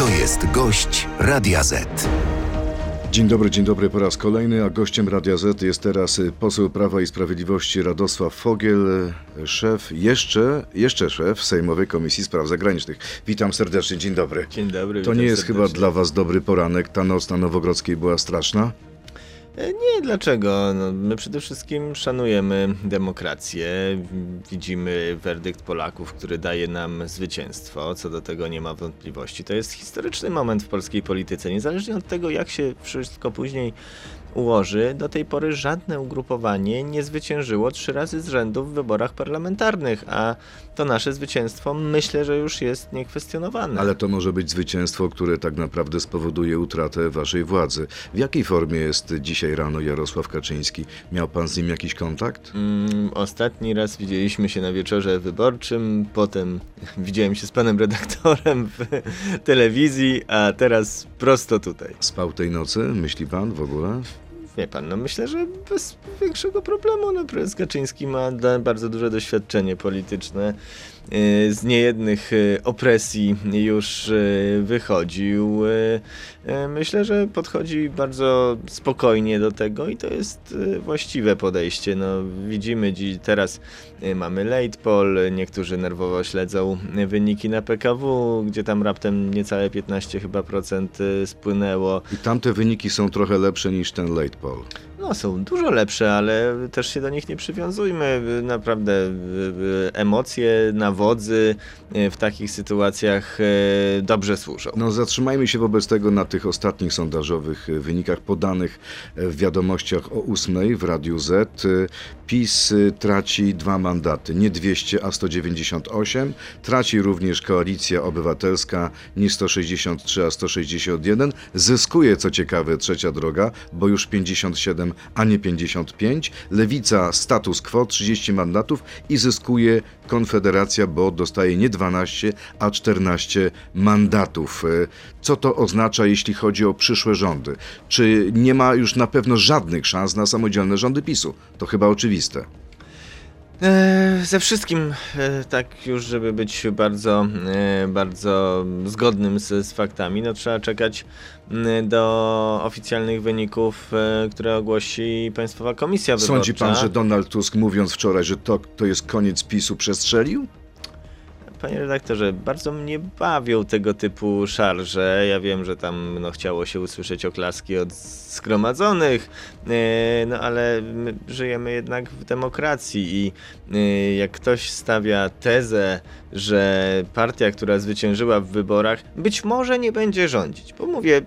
To jest gość Radia Z. Dzień dobry, dzień dobry po raz kolejny, a gościem Radia Z jest teraz y, poseł Prawa i Sprawiedliwości Radosław Fogiel, y, szef, jeszcze, jeszcze szef Sejmowej Komisji Spraw Zagranicznych. Witam serdecznie, dzień dobry. Dzień dobry. To nie jest serdecznie. chyba dla was dobry poranek, ta noc na Nowogrodzkiej była straszna? Nie, dlaczego? No, my przede wszystkim szanujemy demokrację. Widzimy werdykt Polaków, który daje nam zwycięstwo. Co do tego nie ma wątpliwości. To jest historyczny moment w polskiej polityce. Niezależnie od tego, jak się wszystko później ułoży, do tej pory żadne ugrupowanie nie zwyciężyło trzy razy z rzędu w wyborach parlamentarnych, a to nasze zwycięstwo myślę, że już jest niekwestionowane. Ale to może być zwycięstwo, które tak naprawdę spowoduje utratę waszej władzy. W jakiej formie jest dzisiaj rano Jarosław Kaczyński? Miał pan z nim jakiś kontakt? Mm, ostatni raz widzieliśmy się na wieczorze wyborczym, potem widziałem się z panem redaktorem w telewizji, a teraz prosto tutaj. Spał tej nocy, myśli pan w ogóle? Wie pan, no myślę, że bez większego problemu. No, prezes Kaczyński ma bardzo duże doświadczenie polityczne. Yy, Z niejednych yy, opresji już yy, wychodził. Myślę, że podchodzi bardzo spokojnie do tego i to jest właściwe podejście. No, widzimy dziś, teraz mamy late poll, niektórzy nerwowo śledzą wyniki na PKW, gdzie tam raptem niecałe 15 chyba procent spłynęło. I tamte wyniki są trochę lepsze niż ten late poll. No, są dużo lepsze, ale też się do nich nie przywiązujmy. Naprawdę y, y, emocje, nawodzy y, w takich sytuacjach dobrze służą. No zatrzymajmy się wobec tego na tych ostatnich sondażowych wynikach podanych w wiadomościach o 8 w Radiu Z. PiS traci dwa mandaty, nie 200, a 198. Traci również Koalicja Obywatelska nie 163, a 161. Zyskuje, co ciekawe, trzecia droga, bo już 57, a nie 55. Lewica status quo, 30 mandatów i zyskuje Konfederacja, bo dostaje nie 12, a 14 mandatów. Y, Co to oznacza, jeśli chodzi o przyszłe rządy? Czy nie ma już na pewno żadnych szans na samodzielne rządy PiSu? To chyba oczywiste. E, ze wszystkim, e, tak już, żeby być bardzo, e, bardzo zgodnym z, z faktami, no trzeba czekać do oficjalnych wyników, które ogłosi Państwowa Komisja Wyborcza. Sądzi pan, że Donald Tusk, mówiąc wczoraj, że to, to jest koniec PiSu, przestrzelił? Panie redaktorze, bardzo mnie bawią tego typu szarże. Ja wiem, że tam no, chciało się usłyszeć oklaski od zgromadzonych, e, no ale my żyjemy jednak w demokracji i e, jak ktoś stawia tezę, że partia, która zwyciężyła w wyborach, być może nie będzie rządzić, bo mówię,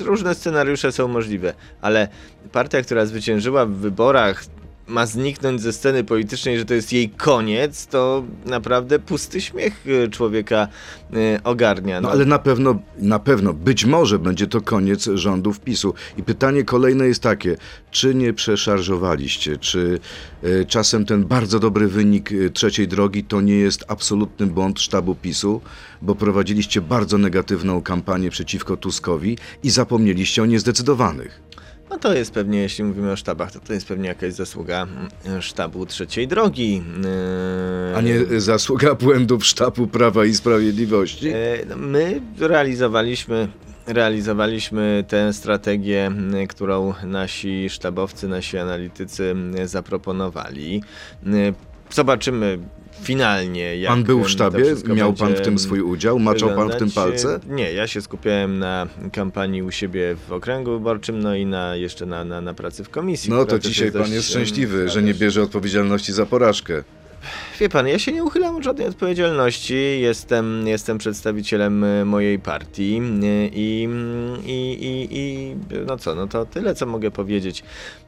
różne scenariusze są możliwe, ale partia, która zwyciężyła w wyborach, ma zniknąć ze sceny politycznej, że to jest jej koniec, to naprawdę pusty śmiech y, człowieka y, ogarnia. No ale na pewno, na pewno, być może będzie to koniec rządów PiSu. I pytanie kolejne jest takie, czy nie przeszarżowaliście, czy e, czasem ten bardzo dobry wynik trzeciej drogi to nie jest absolutny błąd sztabu PiSu, bo prowadziliście bardzo negatywną kampanię przeciwko Tuskowi i zapomnieliście o niezdecydowanych. No to jest pewnie, jeśli mówimy o sztabach, to to jest pewnie jakaś zasługa mm, sztabu trzeciej drogi. y, A nie zasługa błędów sztabu Prawa i Sprawiedliwości? E, no, My realizowaliśmy, realizowaliśmy tę strategię, m, którą nasi sztabowcy, nasi analitycy zaproponowali. Zobaczymy finalnie, jak Pan był w sztabie? Miał pan w tym swój udział? Maczał pan w tym palce? Nie, ja się skupiałem na kampanii u siebie w okręgu wyborczym, no i na, jeszcze na, na, na pracy w komisji. No to dzisiaj pan jest szczęśliwy, że nie bierze odpowiedzialności za porażkę. Wie pan, ja się nie uchylam od żadnej odpowiedzialności. Jestem, jestem przedstawicielem y, mojej partii y, i, i, i, i no co, no to tyle, co mogę powiedzieć.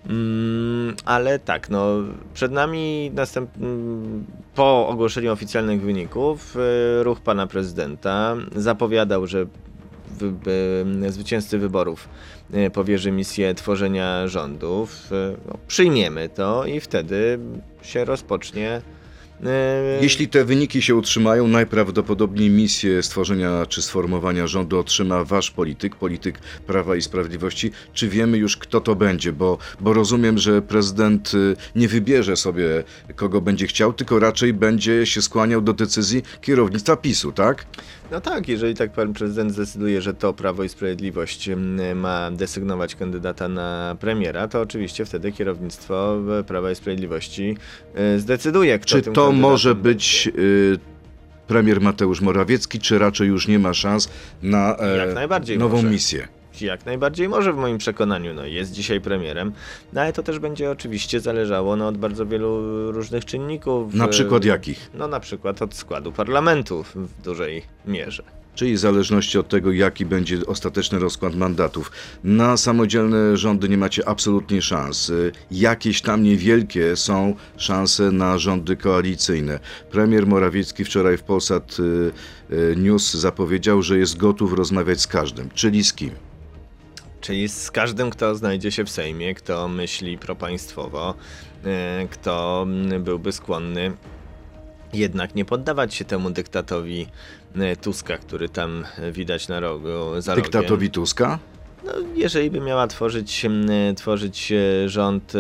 Mm, ale tak, no przed nami następ, mm, po ogłoszeniu oficjalnych wyników y, ruch pana prezydenta zapowiadał, że zwycięzcy wyborów powierzy misję tworzenia rządów. No, przyjmiemy to i wtedy się rozpocznie E, Jeśli te wyniki się utrzymają, najprawdopodobniej misję stworzenia czy sformowania rządu otrzyma wasz polityk, polityk Prawa i Sprawiedliwości. Czy wiemy już, kto to będzie? Bo, bo rozumiem, że prezydent y, nie wybierze sobie, kogo będzie chciał, tylko raczej będzie się skłaniał do decyzji kierownictwa PiSu, tak? No tak, jeżeli tak pan prezydent zdecyduje, że to Prawo i Sprawiedliwość mm, ma desygnować kandydata na premiera, to oczywiście wtedy kierownictwo Prawa i Sprawiedliwości e, zdecyduje, kto Czy to kandydatem może być y, premier Mateusz Morawiecki, czy raczej już nie ma szans na e, nową może. misję? Jak najbardziej może w moim przekonaniu, no jest dzisiaj premierem, no ale to też będzie oczywiście zależało no, od bardzo wielu różnych czynników. Na e, przykład jakich? No na przykład od składu parlamentu w- dużej mierze. Czyli w zależności od tego, jaki będzie ostateczny rozkład mandatów. Na samodzielne rządy nie macie absolutnie szans. Y, Jakieś tam niewielkie są szanse na rządy koalicyjne. Premier Morawiecki wczoraj w Polsat y, y, News zapowiedział, że jest gotów rozmawiać z każdym. Czyli z kim? Czyli z każdym, kto znajdzie się w Sejmie, kto myśli propaństwowo, e, kto byłby skłonny jednak nie poddawać się temu dyktatowi e, Tuska, który tam widać na rogu, za rogiem. Dyktatowi Tuska? No, jeżeli by miała tworzyć, mm, tworzyć e, rząd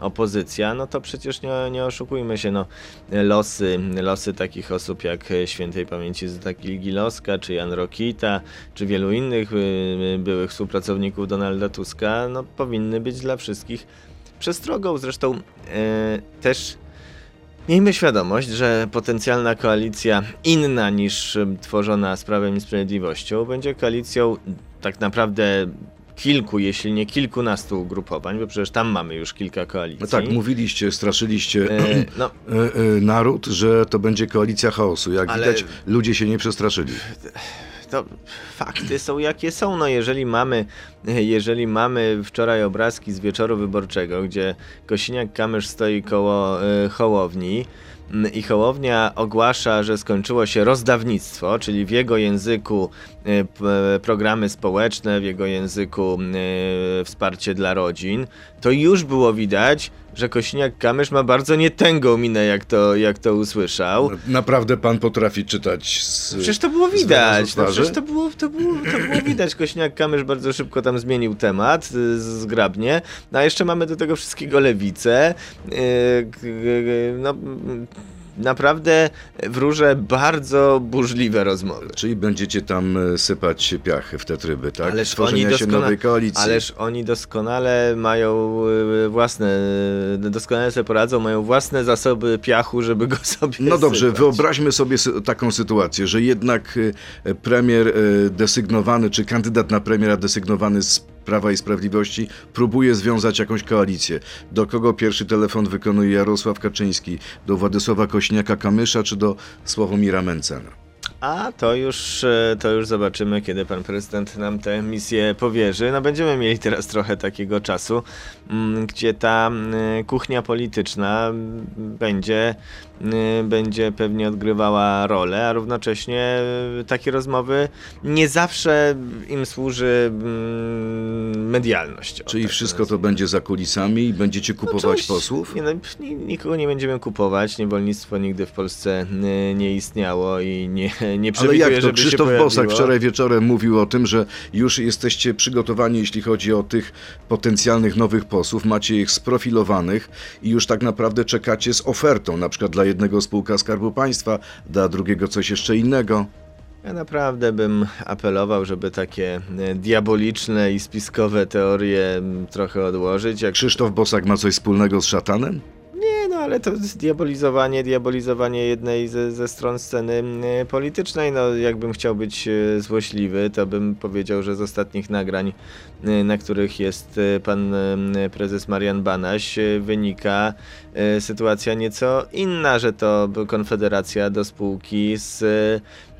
opozycja, no to przecież nie, nie oszukujmy się, no, losy, losy takich osób jak e, świętej pamięci Zita Gilgilowska, czy Jan Rokita, czy wielu innych y, byłych współpracowników Donalda Tuska, no, powinny być dla wszystkich przestrogą. Zresztą e, też Miejmy świadomość, że potencjalna koalicja inna niż tworzona z Prawem i Sprawiedliwością będzie koalicją tak naprawdę kilku, jeśli nie kilkunastu ugrupowań, bo przecież tam mamy już kilka koalicji. No tak, mówiliście, straszyliście E, no, e, e, naród, że to będzie koalicja chaosu. Jak Ale- widać, ludzie się nie przestraszyli. to fakty są jakie są. No jeżeli mamy, jeżeli mamy wczoraj obrazki z wieczoru wyborczego, gdzie Kosiniak-Kamysz stoi koło y, Hołowni mm, i Hołownia ogłasza, że skończyło się rozdawnictwo, czyli w jego języku programy społeczne, w jego języku y, wsparcie dla rodzin, to już było widać, że Kosiniak-Kamysz ma bardzo nietęgą minę, jak to, jak to usłyszał. Naprawdę pan potrafi czytać z, Przecież to było widać. No przecież to było, to, było, to było widać. Kośniak-Kamysz bardzo szybko tam zmienił temat, y, zgrabnie. No a jeszcze mamy do tego wszystkiego lewicę. Y, No, naprawdę wróżę bardzo burzliwe rozmowy. Czyli będziecie tam e, sypać piach w te tryby, tak? Ależ Tworzenia oni, się doskona- nowej koalicji. ależ oni doskonale mają y, własne, y, doskonale sobie poradzą, mają własne zasoby piachu, żeby go sobie No dobrze, sypać. wyobraźmy sobie taką sytuację, że jednak e, premier e, desygnowany, czy kandydat na premiera desygnowany z Prawa i Sprawiedliwości próbuje związać jakąś koalicję. Do kogo pierwszy telefon wykonuje Jarosław Kaczyński? Do Władysława Kośniaka-Kamysza, czy do Sławomira Mencena? A to już, e, to już zobaczymy, kiedy pan prezydent nam tę misję powierzy. No będziemy mieli teraz trochę takiego czasu, mm, gdzie ta mm, kuchnia polityczna mm, będzie, będzie pewnie odgrywała rolę, a równocześnie e, takie rozmowy nie zawsze im służy medialność. Czyli tak wszystko to będzie za kulisami i będziecie kupować Oczywiście. posłów? Nie, no, nikogo nie będziemy kupować. Niewolnictwo nigdy w Polsce nie istniało i nie, nie Ale jak to? Krzysztof. Bosak wczoraj wieczorem mówił o tym, że już jesteście przygotowani, jeśli chodzi o tych potencjalnych nowych posłów, macie ich sprofilowanych i już tak naprawdę czekacie z ofertą, na przykład dla jednego spółka Skarbu Państwa, dla drugiego coś jeszcze innego. Ja naprawdę bym apelował, żeby takie y, diaboliczne i spiskowe teorie trochę odłożyć. Jak Krzysztof Bosak ma coś wspólnego z szatanem? Ale to diabolizowanie, diabolizowanie jednej ze, ze stron sceny y, politycznej. No, jakbym chciał być y, złośliwy, to bym powiedział, że z ostatnich nagrań, y, na których jest y, pan prezes Marian Banaś, wynika sytuacja nieco inna, że to Konfederacja do spółki z e,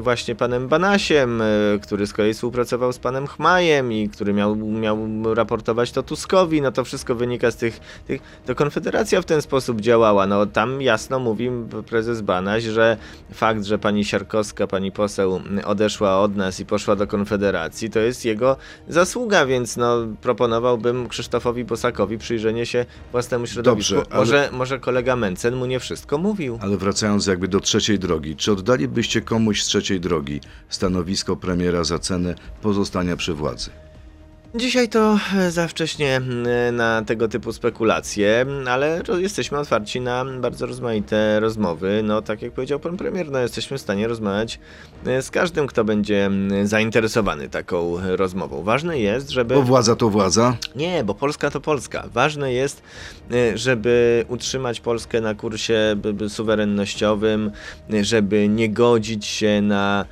właśnie panem Banasiem, e, który z kolei współpracował z panem Chmajem i który miał, miał raportować to Tuskowi, no to wszystko wynika z tych, tych... To Konfederacja w ten sposób działała, no tam jasno mówi prezes Banaś, że fakt, że pani Siarkowska, pani poseł odeszła od nas i poszła do Konfederacji, to jest jego zasługa, więc no proponowałbym Krzysztofowi Bosakowi przyjrzenie się własnemu środowisku. Dobrze, ale- może, może kolega Mencen mu nie wszystko mówił. Ale wracając jakby do trzeciej drogi, czy oddalibyście komuś z trzeciej drogi stanowisko premiera za cenę pozostania przy władzy? Dzisiaj to e, za wcześnie e, na tego typu spekulacje, ale jesteśmy otwarci na bardzo rozmaite rozmowy. No, tak jak powiedział pan premier, no, jesteśmy w stanie rozmawiać e, z każdym, kto będzie zainteresowany taką rozmową. Ważne jest, żeby. Bo władza to władza. Nie, bo Polska to Polska. Ważne jest, żeby utrzymać Polskę na kursie suwerennościowym, żeby nie godzić się na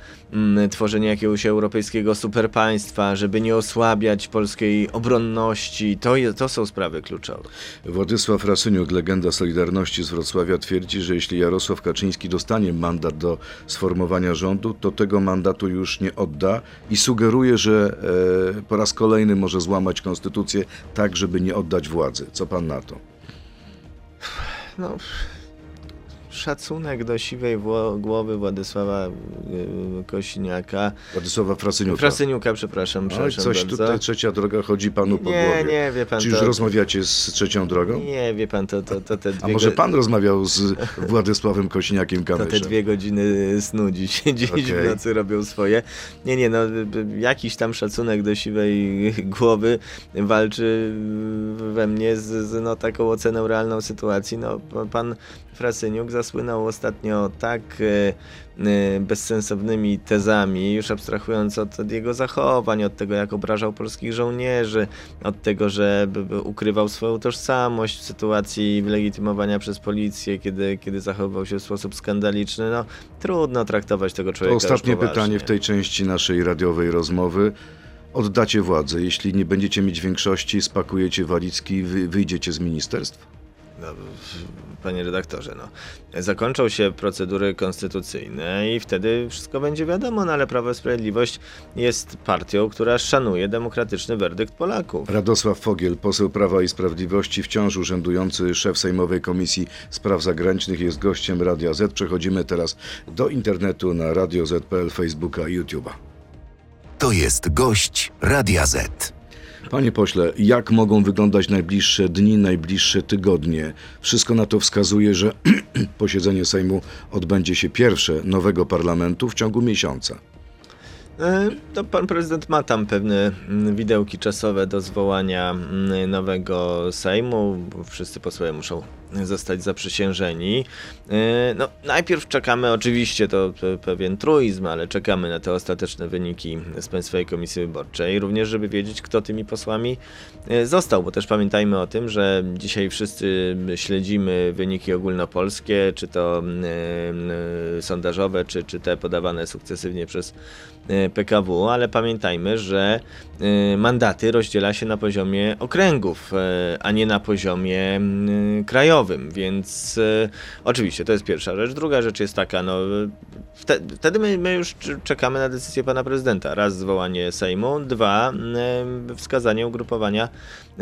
tworzenie jakiegoś europejskiego superpaństwa, żeby nie osłabiać polskiej obronności. To, je, to są sprawy kluczowe. Władysław Rasyniuk, legenda Solidarności z Wrocławia, twierdzi, że jeśli Jarosław Kaczyński dostanie mandat do sformowania rządu, to tego mandatu już nie odda i sugeruje, że e, po raz kolejny może złamać konstytucję tak, żeby nie oddać władzy. Co pan na to? No, szacunek do siwej głowy Władysława y, Kośniaka. Władysława Frasyniuka. Frasyniuka, przepraszam, Oj, przepraszam coś bardzo. tutaj trzecia droga chodzi panu po nie, głowie. nie, wie pan Czy już to... rozmawiacie z trzecią drogą? Nie, wie pan, to, to, to te dwie A może pan rozmawiał z Władysławem Kośniakiem To te Kamyszem? dwie godziny snu dziś, dziś Okej. w nocy robią swoje. Nie, nie, no jakiś tam szacunek do siwej głowy walczy we mnie z, z no, taką oceną realną sytuacji. No, pan Frasyniuk zasłynął ostatnio tak e, e, bezsensownymi tezami, już abstrahując od, od jego zachowań, od tego jak obrażał polskich żołnierzy, od tego, że ukrywał swoją tożsamość w sytuacji legitymowania przez policję, kiedy, kiedy zachowywał się w sposób skandaliczny. No, trudno traktować tego To człowieka ostatnie już poważnie. pytanie w tej części naszej radiowej rozmowy. Oddacie władzę. Jeśli nie będziecie mieć większości, spakujecie walizki i wy, wyjdziecie z ministerstw? No, panie redaktorze, no. Zakończą się procedury konstytucyjne i wtedy wszystko będzie wiadomo, no ale Prawo i Sprawiedliwość jest partią, która szanuje demokratyczny werdykt Polaków. Radosław Fogiel, poseł Prawa i Sprawiedliwości, wciąż urzędujący szef Sejmowej Komisji Spraw Zagranicznych, jest gościem Radia Z. Przechodzimy teraz do internetu na Radio Z.pl, Facebooka i YouTube'a. To jest gość Radia Z. Panie pośle, jak mogą wyglądać najbliższe dni, najbliższe tygodnie? Wszystko na to wskazuje, że posiedzenie Sejmu odbędzie się pierwsze nowego parlamentu w ciągu miesiąca. E, To pan prezydent ma tam pewne mm, widełki czasowe do zwołania mm, nowego Sejmu. Wszyscy posłowie muszą zostać zaprzysiężeni. E, No, najpierw czekamy, oczywiście to pe- pewien truizm, ale czekamy na te ostateczne wyniki z Państwowej Komisji Wyborczej, również żeby wiedzieć, kto tymi posłami e, został, bo też pamiętajmy o tym, że dzisiaj wszyscy śledzimy wyniki ogólnopolskie, czy to mm, sondażowe, czy, czy te podawane sukcesywnie przez PKW, ale pamiętajmy, że e, mandaty rozdziela się na poziomie okręgów, e, a nie na poziomie krajowym, więc e, oczywiście to jest pierwsza rzecz. Druga rzecz jest taka, no wte, wtedy my, my już czekamy na decyzję pana prezydenta. Raz zwołanie Sejmu, dwa e, wskazanie ugrupowania, e,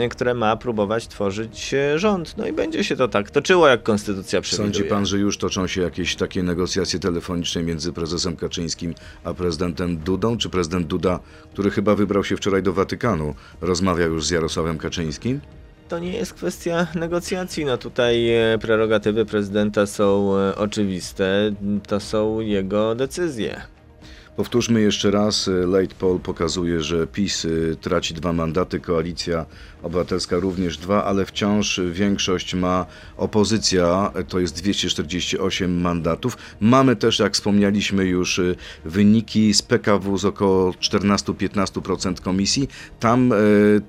które ma próbować tworzyć e, rząd. No i będzie się to tak toczyło, jak konstytucja przewiduje. Sądzi pan, że już toczą się jakieś takie negocjacje telefoniczne między prezesem Kaczyńskim a prezydentem Dudą? Czy prezydent Duda, który chyba wybrał się wczoraj do Watykanu, rozmawia już z Jarosławem Kaczyńskim? To nie jest kwestia negocjacji. No tutaj e, prerogatywy prezydenta są e, oczywiste. To są jego decyzje. Powtórzmy jeszcze raz, y, late poll pokazuje, że PiS y, traci dwa mandaty, Koalicja Obywatelska również dwa, ale wciąż większość ma opozycja, y, to jest 248 mandatów. Mamy też, jak wspomnieliśmy już, wyniki z PKW z około 14-15% komisji. Tam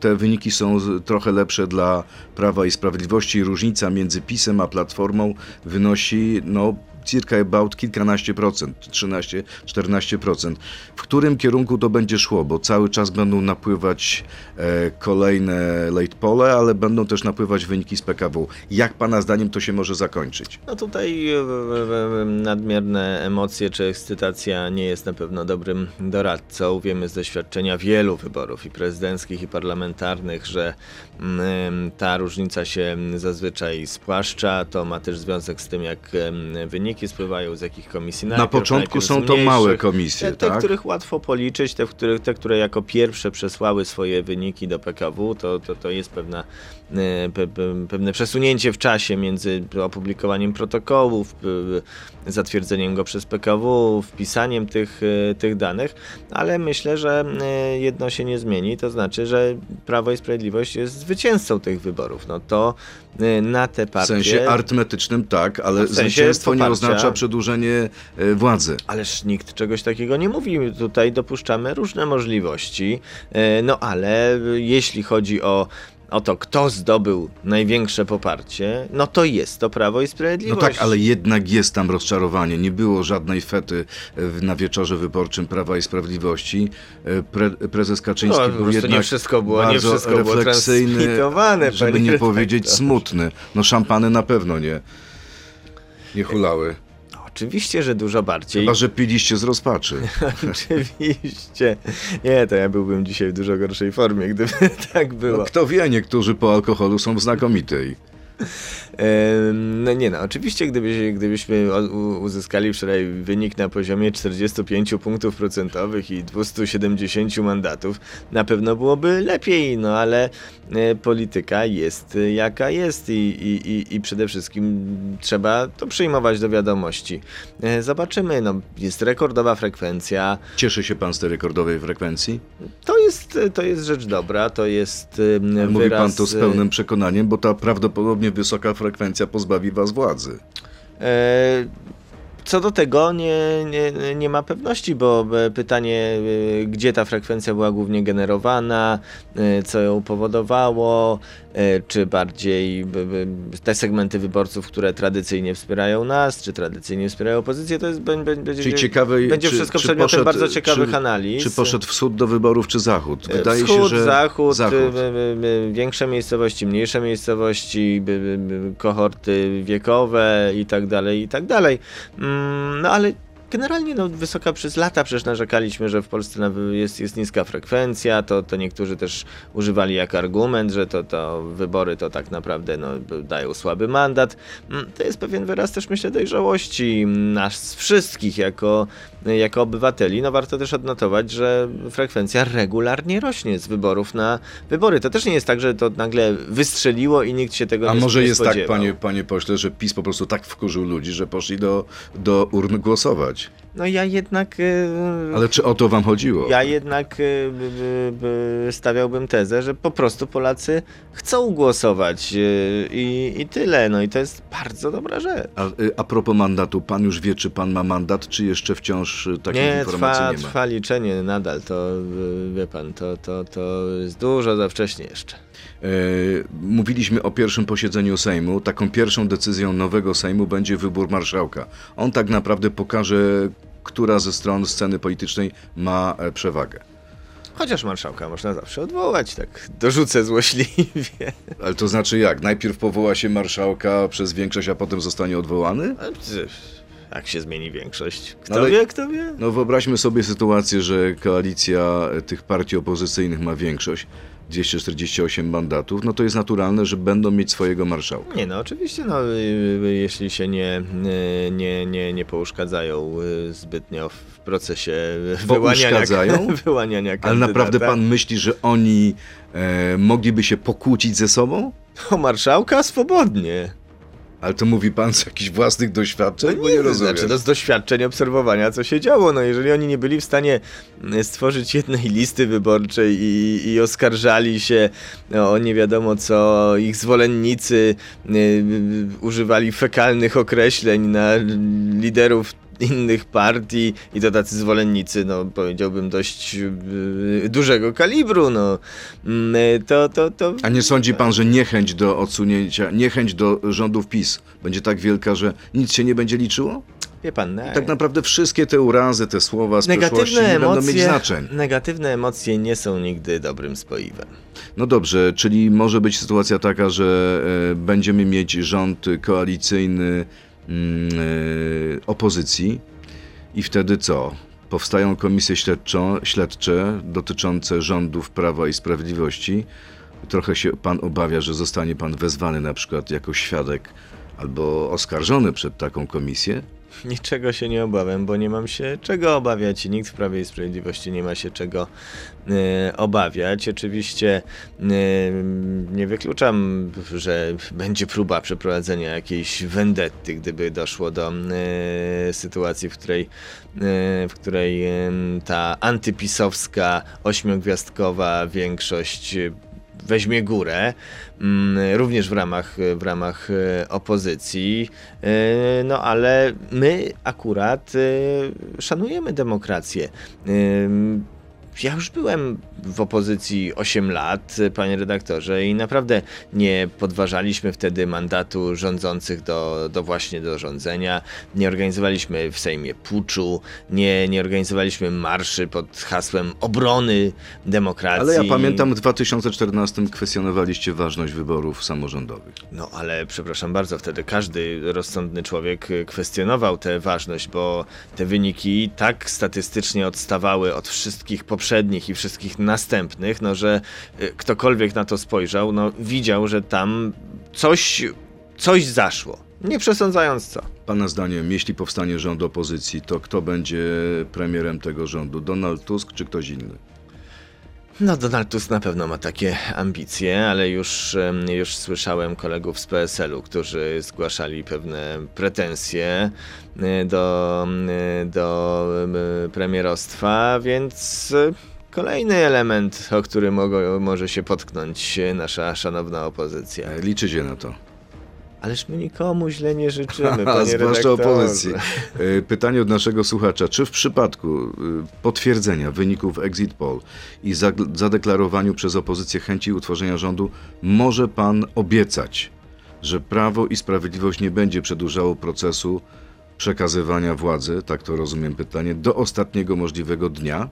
te wyniki są trochę lepsze dla Prawa i Sprawiedliwości. Różnica między PiSem a Platformą wynosi no, circa about kilkanaście procent, 13, 14%. W którym kierunku to będzie szło? Bo cały czas będą napływać e, kolejne late pole, ale będą też napływać wyniki z PKW. Jak pana zdaniem to się może zakończyć? No tutaj e, e, e, nadmierne emocje czy ekscytacja nie jest na pewno dobrym doradcą. Wiemy z doświadczenia wielu wyborów i prezydenckich i parlamentarnych, że ta różnica się zazwyczaj spłaszcza. To ma też związek z tym, jak wyniki spływają, z jakich komisji Na najpierw, początku najpierw z są to małe komisje, Te, te tak? których łatwo policzyć, te, których, te, które jako pierwsze przesłały swoje wyniki do PKW, to, to, to jest pewna, e, pe, pe, pewne przesunięcie w czasie między opublikowaniem protokołów, zatwierdzeniem go przez PKW, wpisaniem tych, e, tych danych, ale myślę, że e, jedno się nie zmieni, to znaczy, że Prawo i Sprawiedliwość jest zwycięzcą tych wyborów. No to e, na te W partie... sensie arytmetycznym tak, ale w sensie zwycięstwo nie poparcia. oznacza przedłużenie e, władzy. Ależ nikt czegoś takiego nie mówi. Tutaj dopuszczamy różne możliwości. E, No ale jeśli chodzi o, o to, kto zdobył największe poparcie, no to jest to Prawo i No Sprawiedliwość. tak, ale jednak jest tam rozczarowanie. Nie było żadnej fety e, na wieczorze wyborczym Prawa i Sprawiedliwości. E, Pre, prezes Kaczyński No, był jednak nie wszystko było, nie bardzo wszystko było refleksyjny, transmitowane, żeby nie powiedzieć smutny. No szampany na pewno nie. Nie hulały. Oczywiście, że dużo bardziej. Chyba, że piliście z rozpaczy. Oczywiście. Nie, to ja byłbym dzisiaj w dużo gorszej formie, gdyby tak było. No, kto wie, niektórzy po alkoholu są w znakomitej. No nie no, oczywiście gdyby, gdybyśmy uzyskali wczoraj wynik na poziomie 45 punktów procentowych i 270 mandatów, na pewno byłoby lepiej, no ale e, polityka jest e, jaka jest i, i, i, i przede wszystkim trzeba to przyjmować do wiadomości. E, Zobaczymy, no jest rekordowa frekwencja, Cieszy się pan z tej rekordowej frekwencji? to jest, to jest rzecz dobra, to jest Mówi wyraz... pan to z pełnym przekonaniem, bo ta prawdopodobnie wysoka frekwencja pozbawi was władzy. Co do tego nie, nie, nie ma pewności, bo pytanie, e, gdzie ta frekwencja była głównie generowana, e, co ją powodowało, e, czy bardziej te segmenty wyborców, które tradycyjnie wspierają nas, czy tradycyjnie wspierają opozycję, to jest bę- bę- będzie, Czyli ciekawe, będzie czy, wszystko czy przedmiotem poszedł, bardzo ciekawych czy, analiz. Czy poszedł wschód do wyborów, czy zachód? Wydaje Wschód, się, że zachód, zachód. y, y, y, większe miejscowości, mniejsze miejscowości, y, y, y, kohorty wiekowe i tak dalej, i tak dalej. No ale generalnie no, wysoka przez lata przecież narzekaliśmy, że w Polsce nawy- jest, jest niska frekwencja, to, to niektórzy też używali jako argument, że to, to wybory to tak naprawdę no, dają słaby mandat. Mm, To jest pewien wyraz też myślę dojrzałości nas wszystkich jako, jako obywateli. No warto też odnotować, że frekwencja regularnie rośnie z wyborów na wybory. To też nie jest tak, że to nagle wystrzeliło i nikt się tego A nie może nie jest tak, panie, panie pośle, że PiS po prostu tak wkurzył ludzi, że poszli do, do urn głosować. much. No ja jednak... yy, Ale czy o to wam chodziło? Ja jednak y, by, by, by stawiałbym tezę, że po prostu Polacy chcą głosować y, i, i tyle. No i to jest bardzo dobra rzecz. A, y, a propos mandatu, pan już wie, czy pan ma mandat, czy jeszcze wciąż y, takiej Nie, informacji trwa, nie ma? trwa liczenie nadal, to y, wie pan, to, to, to jest dużo za wcześnie jeszcze. E, Mówiliśmy o pierwszym posiedzeniu Sejmu. Taką pierwszą decyzją nowego Sejmu będzie wybór marszałka. On tak naprawdę pokaże, która ze stron sceny politycznej ma e, przewagę. Chociaż marszałka można zawsze odwołać, tak dorzucę złośliwie. Ale to znaczy jak? Najpierw powoła się marszałka przez większość, a potem zostanie odwołany? Jak się zmieni większość? Kto Ale- wie, kto wie? No wyobraźmy sobie sytuację, że koalicja e, tych partii opozycyjnych ma większość, 248 mandatów, no to jest naturalne, że będą mieć swojego marszałka. Nie no, oczywiście, no, y, y, jeśli się nie, y, nie, nie, nie pouszkadzają zbytnio w procesie wyłaniania, wyłaniania Ale kandydata. naprawdę pan myśli, że oni e, mogliby się pokłócić ze sobą? O marszałka swobodnie. Ale to mówi pan z jakichś własnych doświadczeń? Bo nie rozumiem. Znaczy, no z doświadczeń obserwowania, co się działo. No, jeżeli oni nie byli w stanie mm, stworzyć jednej listy wyborczej i, i oskarżali się no, o nie wiadomo co, ich zwolennicy y, y, używali fekalnych określeń na liderów innych partii i to tacy zwolennicy, no powiedziałbym dość yy, dużego kalibru, no mm, to, to, to... A nie sądzi pan, że niechęć do odsunięcia, niechęć do rządów PiS będzie tak wielka, że nic się nie będzie liczyło? Wie pan, no, Tak naprawdę wszystkie te urazy, te słowa z przeszłości nie negatywne będą mieć emocje, znaczeń. negatywne emocje nie są nigdy dobrym spoiwem. No dobrze, czyli może być sytuacja taka, że e, będziemy mieć rząd koalicyjny opozycji i wtedy co? Powstają komisje śledczą, śledcze dotyczące rządów Prawa i Sprawiedliwości. Trochę się pan obawia, że zostanie pan wezwany na przykład jako świadek albo oskarżony przed taką komisję? Niczego się nie obawiam, bo nie mam się czego obawiać. Nikt w Prawie i Sprawiedliwości nie ma się czego e, obawiać. Oczywiście e, nie wykluczam, że będzie próba przeprowadzenia jakiejś wendetty, gdyby doszło do e, sytuacji, w której, w której ta antypisowska, ośmiogwiazdkowa większość weźmie górę, mm, również w ramach, w ramach e, opozycji. E, No ale my akurat e, szanujemy demokrację. Ja już byłem w opozycji 8 lat, panie redaktorze, i naprawdę nie podważaliśmy wtedy mandatu rządzących do, do właśnie do rządzenia. Nie organizowaliśmy w Sejmie puczu, nie, nie organizowaliśmy marszy pod hasłem obrony demokracji. Ale ja pamiętam w 2014 kwestionowaliście ważność wyborów samorządowych. No ale przepraszam bardzo, wtedy każdy rozsądny człowiek kwestionował tę ważność, bo te wyniki tak statystycznie odstawały od wszystkich poprzednich i wszystkich następnych, no że y, ktokolwiek na to spojrzał, no widział, że tam coś, coś zaszło. Nie przesądzając co. Pana zdaniem, jeśli powstanie rząd opozycji, to kto będzie premierem tego rządu? Donald Tusk czy ktoś inny? No, Donald Tusk na pewno ma takie ambicje, ale już, już słyszałem kolegów z PSL-u, którzy zgłaszali pewne pretensje y, do, y, do em, premierostwa, więc kolejny element, o który mogą, może się potknąć nasza szanowna opozycja. E, Liczycie na to. Ależ my nikomu źle nie życzymy, A panie zwłaszcza opozycji. E, Pytanie od naszego słuchacza. Czy w przypadku e, potwierdzenia wyników exit poll i zadeklarowaniu przez opozycję chęci utworzenia rządu, może pan obiecać, że Prawo i Sprawiedliwość nie będzie przedłużało procesu przekazywania władzy, tak to rozumiem pytanie, do ostatniego możliwego dnia?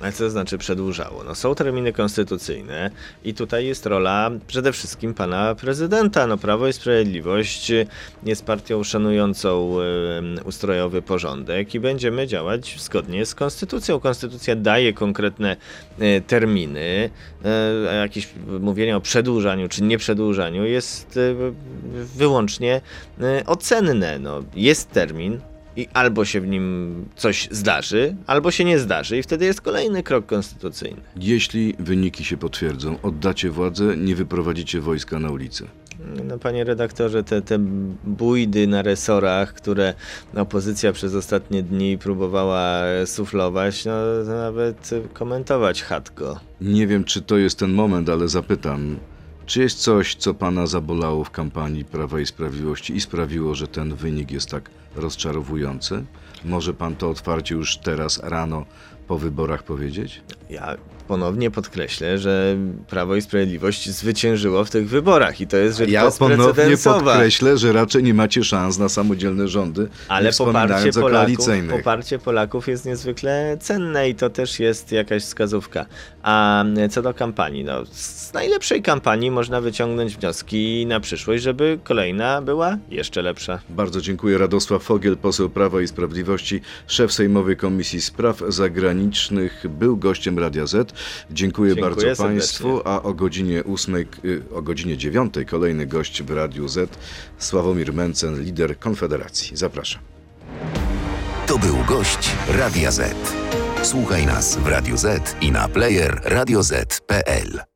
Ale co to znaczy przedłużało? No są terminy konstytucyjne i tutaj jest rola przede wszystkim pana prezydenta. No Prawo i Sprawiedliwość jest partią szanującą ustrojowy porządek i będziemy działać zgodnie z konstytucją. Konstytucja daje konkretne e, terminy, e, a jakieś mówienie o przedłużaniu czy nieprzedłużaniu jest e, wyłącznie ocenne. No, jest termin, i albo się w nim coś zdarzy, albo się nie zdarzy, i wtedy jest kolejny krok konstytucyjny. Jeśli wyniki się potwierdzą, oddacie władzę, nie wyprowadzicie wojska na ulicę. No, panie redaktorze, te, te bójdy na resorach, które opozycja przez ostatnie dni próbowała suflować, no to nawet komentować chatko. Nie wiem, czy to jest ten moment, ale zapytam. Czy jest coś, co pana zabolało w kampanii Prawa i Sprawiedliwości i sprawiło, że ten wynik jest tak rozczarowujący? Może pan to otwarcie już teraz rano po wyborach powiedzieć? Ja ponownie podkreślę, że Prawo i Sprawiedliwość zwyciężyło w tych wyborach i to jest rzecz Ja ponownie podkreślę, że raczej nie macie szans na samodzielne rządy, Ale poparcie Polaków, poparcie Polaków jest niezwykle cenne i to też jest jakaś wskazówka. A co do kampanii, no, z najlepszej kampanii można wyciągnąć wnioski na przyszłość, żeby kolejna była jeszcze lepsza. Bardzo dziękuję. Radosław Fogiel, poseł Prawa i Sprawiedliwości, szef Sejmowej Komisji Spraw Zagranicznych, był gościem Radia Z. Dziękuję, Dziękuję bardzo serdecznie. Państwu, a o godzinie 8, y, o godzinie 9 kolejny gość w Radiu Z, Sławomir Mencen, lider Konfederacji. Zapraszam. To był gość Radia Z. Słuchaj nas w Radio Z i na player radioz.pl.